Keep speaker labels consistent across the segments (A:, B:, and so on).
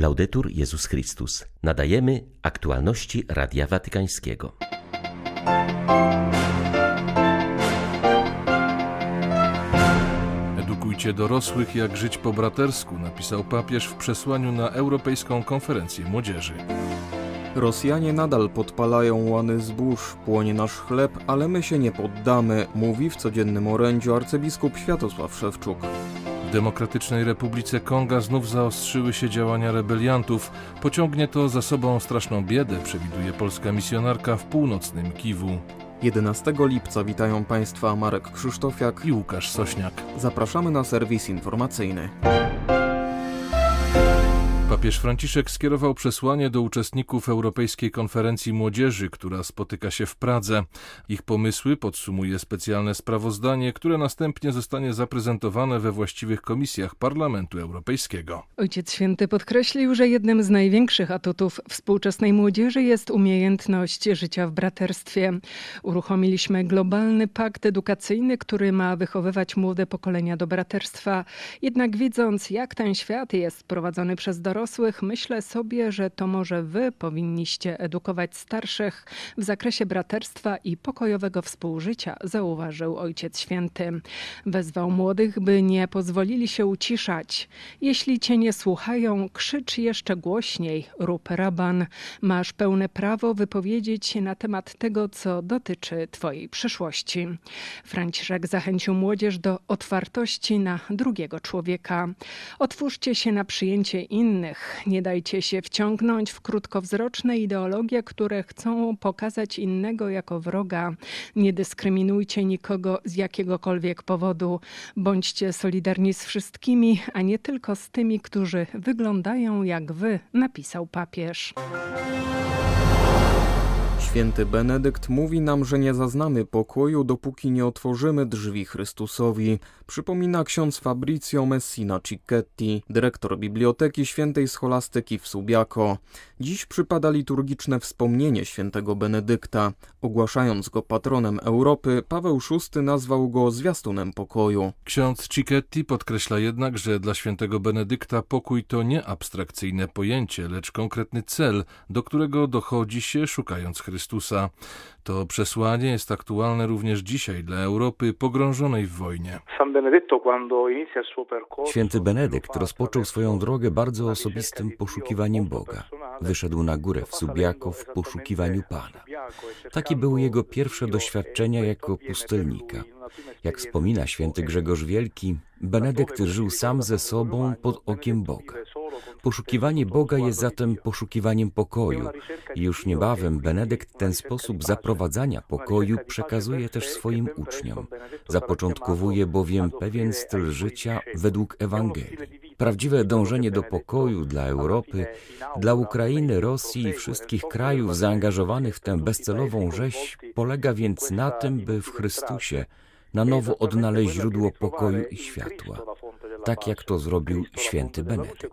A: Laudetur Jezus Chrystus. Nadajemy aktualności Radia Watykańskiego.
B: Edukujcie dorosłych, jak żyć po bratersku, napisał papież w przesłaniu na Europejską Konferencję Młodzieży.
C: Rosjanie nadal podpalają łany zbóż, płonie nasz chleb, ale my się nie poddamy, mówi w codziennym orędziu arcybiskup Światosław Szewczuk.
B: W Demokratycznej Republice Konga znów zaostrzyły się działania rebeliantów. Pociągnie to za sobą straszną biedę, przewiduje polska misjonarka w północnym Kiwu.
C: 11 lipca witają Państwa Marek Krzysztofiak
B: i Łukasz Sośniak.
C: Zapraszamy na serwis informacyjny.
B: Papież Franciszek skierował przesłanie do uczestników Europejskiej Konferencji Młodzieży, która spotyka się w Pradze. Ich pomysły podsumuje specjalne sprawozdanie, które następnie zostanie zaprezentowane we właściwych komisjach Parlamentu Europejskiego.
D: Ojciec Święty podkreślił, że jednym z największych atutów współczesnej młodzieży jest umiejętność życia w braterstwie. Uruchomiliśmy globalny pakt edukacyjny, który ma wychowywać młode pokolenia do braterstwa. Jednak widząc, jak ten świat jest prowadzony przez dorosłych, dorosłych, myślę sobie, że to może wy powinniście edukować starszych w zakresie braterstwa i pokojowego współżycia, zauważył Ojciec Święty. Wezwał młodych, by nie pozwolili się uciszać. Jeśli cię nie słuchają, krzycz jeszcze głośniej, rób raban. Masz pełne prawo wypowiedzieć się na temat tego, co dotyczy twojej przyszłości. Franciszek zachęcił młodzież do otwartości na drugiego człowieka. Otwórzcie się na przyjęcie innych Nie dajcie się wciągnąć w krótkowzroczne ideologie, które chcą pokazać innego jako wroga. Nie dyskryminujcie nikogo z jakiegokolwiek powodu. Bądźcie solidarni z wszystkimi, a nie tylko z tymi, którzy wyglądają jak wy, napisał papież.
C: Święty Benedykt mówi nam, że nie zaznamy pokoju, dopóki nie otworzymy drzwi Chrystusowi. Przypomina ksiądz Fabrizio Messina Cicchetti, dyrektor Biblioteki Świętej Scholastyki w Subiaco. Dziś przypada liturgiczne wspomnienie świętego Benedykta. Ogłaszając go patronem Europy, Paweł VI nazwał go zwiastunem pokoju.
B: Ksiądz Cicchetti podkreśla jednak, że dla świętego Benedykta pokój to nie abstrakcyjne pojęcie, lecz konkretny cel, do którego dochodzi się szukając Chrystusa. Chrystusa. To przesłanie jest aktualne również dzisiaj dla Europy pogrążonej w wojnie.
E: Święty Benedykt rozpoczął swoją drogę bardzo osobistym poszukiwaniem Boga. Wyszedł na górę w Subiaco w poszukiwaniu Pana. Takie były jego pierwsze doświadczenia jako pustelnika. Jak wspomina święty Grzegorz Wielki, Benedykt żył sam ze sobą pod okiem Boga. Poszukiwanie Boga jest zatem poszukiwaniem pokoju i już niebawem Benedykt ten sposób zaprowadzania pokoju przekazuje też swoim uczniom. Zapoczątkowuje bowiem pewien styl życia według Ewangelii. Prawdziwe dążenie do pokoju dla Europy, dla Ukrainy, Rosji i wszystkich krajów zaangażowanych w tę bezcelową rzeź polega więc na tym, by w Chrystusie na nowo odnaleźć źródło pokoju i światła, tak jak to zrobił święty Benedykt.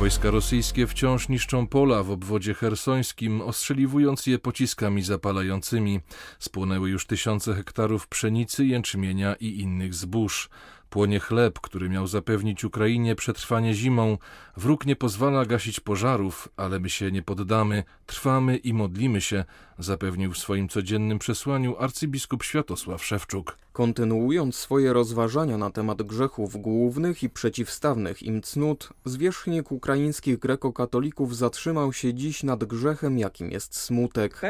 B: Wojska rosyjskie wciąż niszczą pola w obwodzie hersońskim, ostrzeliwując je pociskami zapalającymi. Spłonęły już tysiące hektarów pszenicy, jęczmienia i innych zbóż. Płonie chleb, który miał zapewnić Ukrainie przetrwanie zimą. Wróg nie pozwala gasić pożarów, ale my się nie poddamy, trwamy i modlimy się, zapewnił w swoim codziennym przesłaniu arcybiskup Światosław Szewczuk.
C: Kontynuując swoje rozważania na temat grzechów głównych i przeciwstawnych im cnót, zwierzchnik ukraińskich grekokatolików zatrzymał się dziś nad grzechem, jakim jest smutek.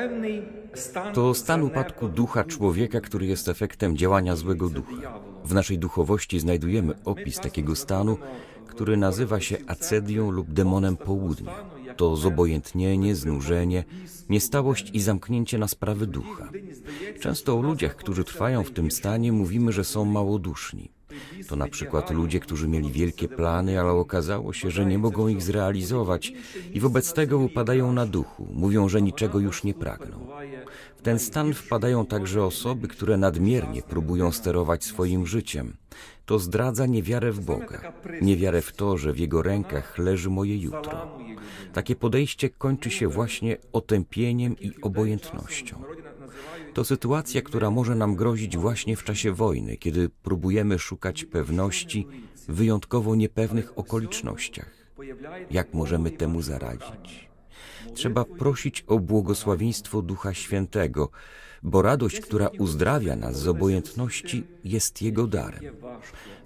E: To stan upadku ducha człowieka, który jest efektem działania złego ducha. W naszej duchowości znajdujemy opis takiego stanu, który nazywa się acedią lub demonem południa. To zobojętnienie, znużenie, niestałość i zamknięcie na sprawy ducha. Często o ludziach, którzy trwają w tym stanie, mówimy, że są małoduszni. To na przykład ludzie, którzy mieli wielkie plany, ale okazało się, że nie mogą ich zrealizować i wobec tego upadają na duchu, mówią, że niczego już nie pragną. W ten stan wpadają także osoby, które nadmiernie próbują sterować swoim życiem. To zdradza niewiarę w Boga, niewiarę w to, że w Jego rękach leży moje jutro. Takie podejście kończy się właśnie otępieniem i obojętnością. To sytuacja, która może nam grozić właśnie w czasie wojny, kiedy próbujemy szukać pewności, w wyjątkowo niepewnych okolicznościach. Jak możemy temu zaradzić? Trzeba prosić o błogosławieństwo Ducha Świętego, bo radość, która uzdrawia nas z obojętności, jest Jego darem.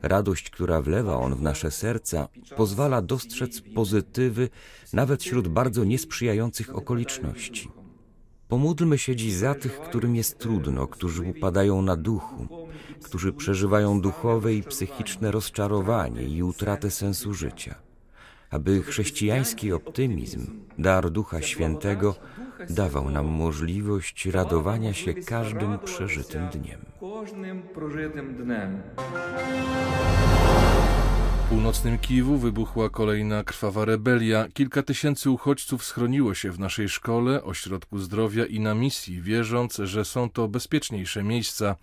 E: Radość, która wlewa On w nasze serca, pozwala dostrzec pozytywy nawet wśród bardzo niesprzyjających okoliczności. Pomódlmy się dziś za tych, którym jest trudno, którzy upadają na duchu, którzy przeżywają duchowe i psychiczne rozczarowanie i utratę sensu życia aby chrześcijański optymizm, dar Ducha Świętego, dawał nam możliwość radowania się każdym przeżytym dniem.
B: W północnym Kiwu wybuchła kolejna krwawa rebelia. Kilka tysięcy uchodźców schroniło się w naszej szkole, ośrodku zdrowia i na misji, wierząc, że są to bezpieczniejsze miejsca,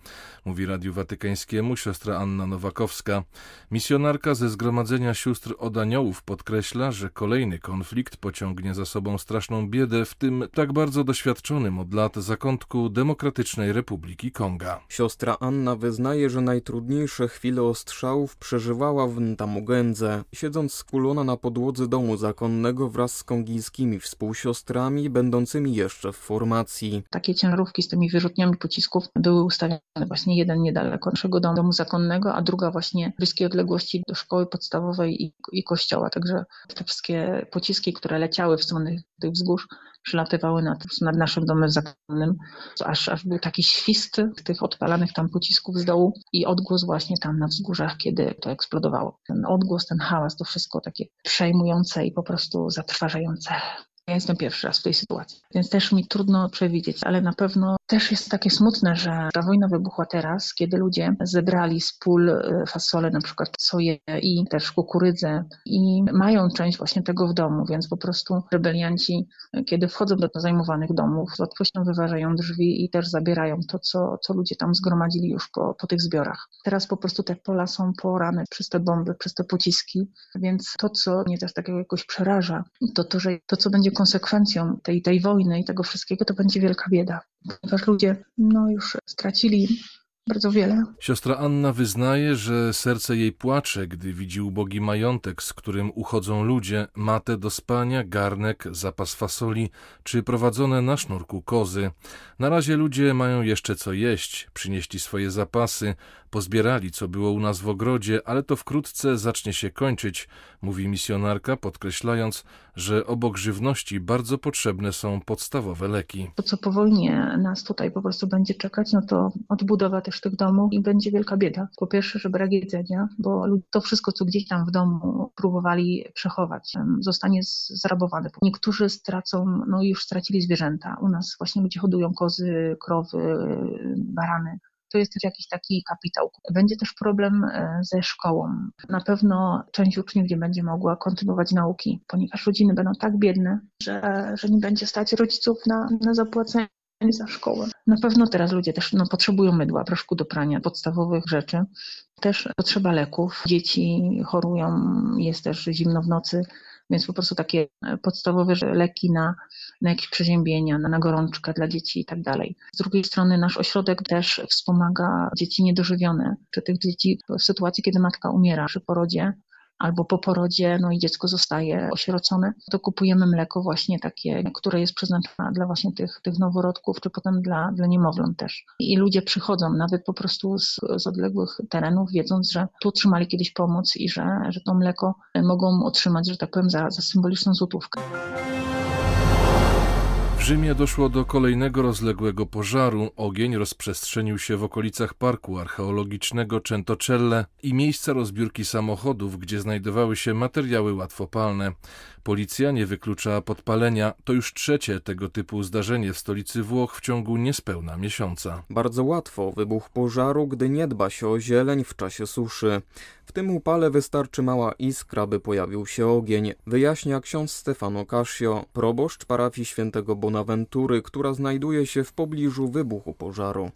B: mówi Radiu Watykańskiemu siostra Anna Nowakowska. Misjonarka ze Zgromadzenia Sióstr od Aniołów podkreśla, że kolejny konflikt pociągnie za sobą straszną biedę w tym tak bardzo doświadczonym od lat zakątku Demokratycznej Republiki Konga.
C: Siostra Anna wyznaje, że najtrudniejsze chwile ostrzałów przeżywała w Ntamu Mugędze, siedząc skulona na podłodze domu zakonnego wraz z kongijskimi współsiostrami, będącymi jeszcze w formacji.
F: Takie ciężarówki z tymi wyrzutniami pocisków były ustawione właśnie jeden niedaleko naszego domu zakonnego, a druga właśnie w bliskiej odległości do szkoły podstawowej i, i kościoła. Także te wszystkie pociski, które leciały w stronę tych wzgórz, przylatywały nad, nad naszym domem zakonnym, aż, aż był taki świst tych odpalanych tam pocisków z dołu i odgłos właśnie tam na wzgórzach, kiedy to eksplodowało. Ten odgłos, ten hałas, to wszystko takie przejmujące i po prostu zatrważające. Ja jestem pierwszy raz w tej sytuacji, więc też mi trudno przewidzieć, ale na pewno też jest takie smutne, że ta wojna wybuchła teraz, kiedy ludzie zebrali z pól e, fasole, na przykład soję i też kukurydzę i mają część właśnie tego w domu, więc po prostu rebelianci, kiedy wchodzą do zajmowanych domów, z łatwością wyważają drzwi i też zabierają to, co, co ludzie tam zgromadzili już po, po tych zbiorach. Teraz po prostu te pola są porane przez te bomby, przez te pociski, więc to, co mnie też takiego jakoś przeraża, to to, że to, co będzie konsekwencją tej, tej wojny i tego wszystkiego, to będzie wielka bieda ponieważ ludzie no, już stracili bardzo wiele.
B: Siostra Anna wyznaje, że serce jej płacze, gdy widzi ubogi majątek, z którym uchodzą ludzie, matę do spania, garnek, zapas fasoli, czy prowadzone na sznurku kozy. Na razie ludzie mają jeszcze co jeść, przynieśli swoje zapasy, pozbierali co było u nas w ogrodzie, ale to wkrótce zacznie się kończyć, mówi misjonarka, podkreślając, że obok żywności bardzo potrzebne są podstawowe leki.
F: To, co po wojnie nas tutaj po prostu będzie czekać, no to odbudowa też tych domów i będzie wielka bieda. Po pierwsze, że brak jedzenia, bo to wszystko, co gdzieś tam w domu próbowali przechować, zostanie zrabowane. Niektórzy stracą, no już stracili zwierzęta. U nas właśnie ludzie hodują kozy, krowy, barany to jest też jakiś taki kapitał. Będzie też problem e, ze szkołą. Na pewno część uczniów nie będzie mogła kontynuować nauki, ponieważ rodziny będą tak biedne, że, że nie będzie stać rodziców na, na zapłacenie za szkołę. Na pewno teraz ludzie też no, potrzebują mydła, proszku do prania, podstawowych rzeczy. Też potrzeba leków. Dzieci chorują, jest też zimno w nocy, więc po prostu takie podstawowe leki na, na jakieś przeziębienia, na, na gorączkę dla dzieci i tak dalej. Z drugiej strony nasz ośrodek też wspomaga dzieci niedożywione, czy tych dzieci w sytuacji, kiedy matka umiera przy porodzie, albo po porodzie, no i dziecko zostaje osierocone, to kupujemy mleko właśnie takie, które jest przeznaczone dla właśnie tych, tych noworodków, czy potem dla, dla niemowląt też. I ludzie przychodzą nawet po prostu z, z odległych terenów, wiedząc, że tu otrzymali kiedyś pomoc i że, że to mleko mogą otrzymać, że tak powiem, za, za symboliczną złotówkę.
B: W Rzymie doszło do kolejnego rozległego pożaru. Ogień rozprzestrzenił się w okolicach parku archeologicznego Centocelle i miejsca rozbiórki samochodów, gdzie znajdowały się materiały łatwopalne. Policja nie wyklucza podpalenia. To już trzecie tego typu zdarzenie w stolicy Włoch w ciągu niespełna miesiąca.
C: Bardzo łatwo wybuch pożaru, gdy nie dba się o zieleń w czasie suszy. W tym upale wystarczy mała iskra, by pojawił się ogień, wyjaśnia ksiądz Stefano Casio, proboszcz parafii świętego Bonaventury, która znajduje się w pobliżu wybuchu pożaru.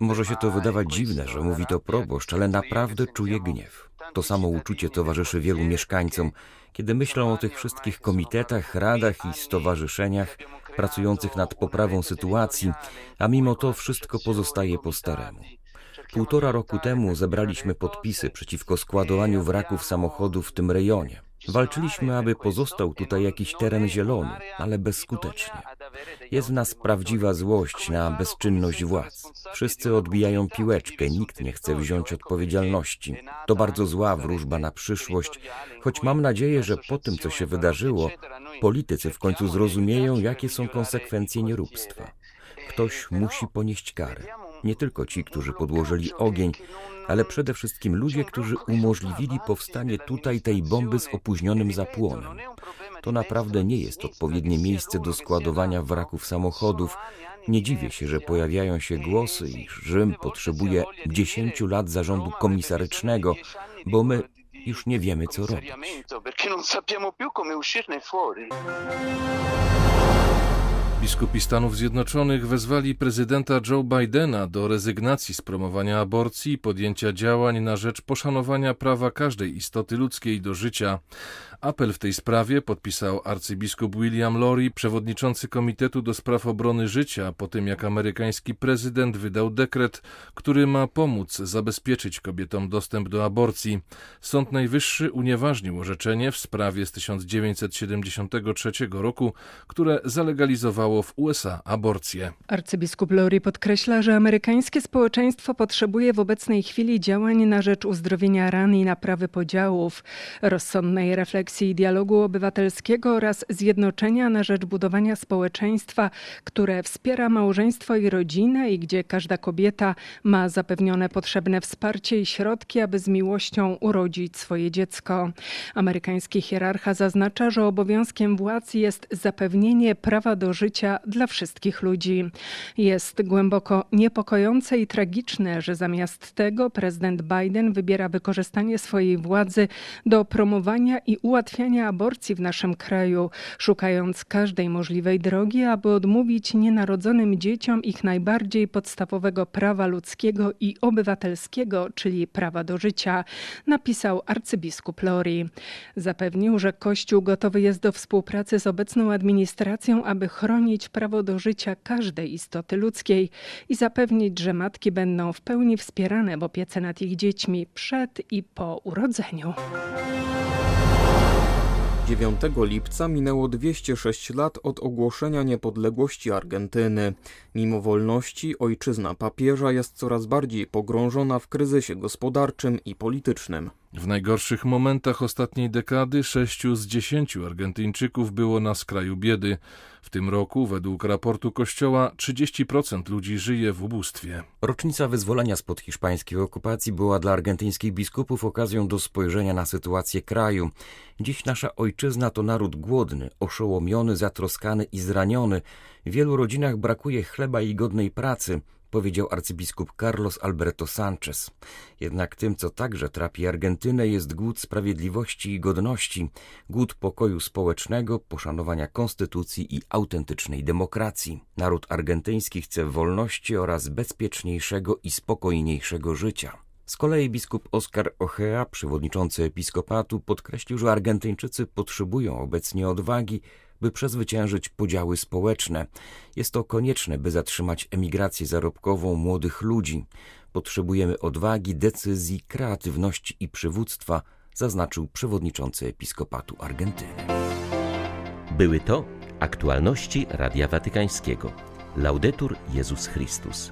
E: Może się to wydawać dziwne, że mówi to proboszcz, ale naprawdę czuje gniew. To samo uczucie towarzyszy wielu mieszkańcom, kiedy myślą o tych wszystkich komitetach, radach i stowarzyszeniach pracujących nad poprawą sytuacji, a mimo to wszystko pozostaje po staremu. Półtora roku temu zebraliśmy podpisy przeciwko składowaniu wraków samochodów w tym rejonie. Walczyliśmy, aby pozostał tutaj jakiś teren zielony, ale bezskutecznie. Jest w nas prawdziwa złość na bezczynność władz. Wszyscy odbijają piłeczkę, nikt nie chce wziąć odpowiedzialności. To bardzo zła wróżba na przyszłość, choć mam nadzieję, że po tym, co się wydarzyło, politycy w końcu zrozumieją, jakie są konsekwencje nieróbstwa. Ktoś musi ponieść karę. Nie tylko ci, którzy podłożyli ogień, ale przede wszystkim ludzie, którzy umożliwili powstanie tutaj tej bomby z opóźnionym zapłonem. To naprawdę nie jest odpowiednie miejsce do składowania wraków samochodów. Nie dziwię się, że pojawiają się głosy, iż Rzym potrzebuje dziesięciu lat zarządu komisarycznego, bo my już nie wiemy, co robić.
B: Biskupi Stanów Zjednoczonych wezwali prezydenta Joe Bidena do rezygnacji z promowania aborcji i podjęcia działań na rzecz poszanowania prawa każdej istoty ludzkiej do życia. Apel w tej sprawie podpisał arcybiskup William Lori, przewodniczący Komitetu do Spraw Obrony Życia, po tym jak amerykański prezydent wydał dekret, który ma pomóc zabezpieczyć kobietom dostęp do aborcji. Sąd Najwyższy unieważnił orzeczenie w sprawie z 1973 roku, które zalegalizowało w USA aborcję.
D: Arcybiskup Lori podkreśla, że amerykańskie społeczeństwo potrzebuje w obecnej chwili działań na rzecz uzdrowienia ran i naprawy podziałów, rozsądnej refleksji refleksji dialogu obywatelskiego oraz zjednoczenia na rzecz budowania społeczeństwa, które wspiera małżeństwo i rodzinę i gdzie każda kobieta ma zapewnione potrzebne wsparcie i środki, aby z miłością urodzić swoje dziecko. Amerykański hierarcha zaznacza, że obowiązkiem władz jest zapewnienie prawa do życia dla wszystkich ludzi. Jest głęboko niepokojące i tragiczne, że zamiast tego prezydent Biden wybiera wykorzystanie swojej władzy do promowania i ułatwiania aborcji w naszym kraju, szukając każdej możliwej drogi, aby odmówić nienarodzonym dzieciom ich najbardziej podstawowego prawa ludzkiego i obywatelskiego, czyli prawa do życia, napisał arcybiskup Lori. Zapewnił, że Kościół gotowy jest do współpracy z obecną administracją, aby chronić prawo do życia każdej istoty ludzkiej i zapewnić, że matki będą w pełni wspierane w opiece nad ich dziećmi przed i po urodzeniu.
C: 9 lipca minęło 206 lat od ogłoszenia niepodległości Argentyny. Mimo wolności, ojczyzna papieża jest coraz bardziej pogrążona w kryzysie gospodarczym i politycznym.
B: W najgorszych momentach ostatniej dekady sześciu z dziesięciu Argentyńczyków było na skraju biedy. W tym roku, według raportu Kościoła, 30% ludzi żyje w ubóstwie.
E: Rocznica wyzwolenia spod hiszpańskiej okupacji była dla argentyńskich biskupów okazją do spojrzenia na sytuację kraju. Dziś nasza ojczyzna to naród głodny, oszołomiony, zatroskany i zraniony. W wielu rodzinach brakuje chleba i godnej pracy powiedział arcybiskup Carlos Alberto Sanchez. Jednak tym, co także trapi Argentynę, jest głód sprawiedliwości i godności, głód pokoju społecznego, poszanowania konstytucji i autentycznej demokracji. Naród argentyński chce wolności oraz bezpieczniejszego i spokojniejszego życia. Z kolei biskup Oscar Ojea, przewodniczący episkopatu, podkreślił, że Argentyńczycy potrzebują obecnie odwagi, by przezwyciężyć podziały społeczne. Jest to konieczne, by zatrzymać emigrację zarobkową młodych ludzi. Potrzebujemy odwagi, decyzji, kreatywności i przywództwa, zaznaczył przewodniczący episkopatu Argentyny.
A: Były to aktualności Radia Watykańskiego. Laudetur Jezus Chrystus.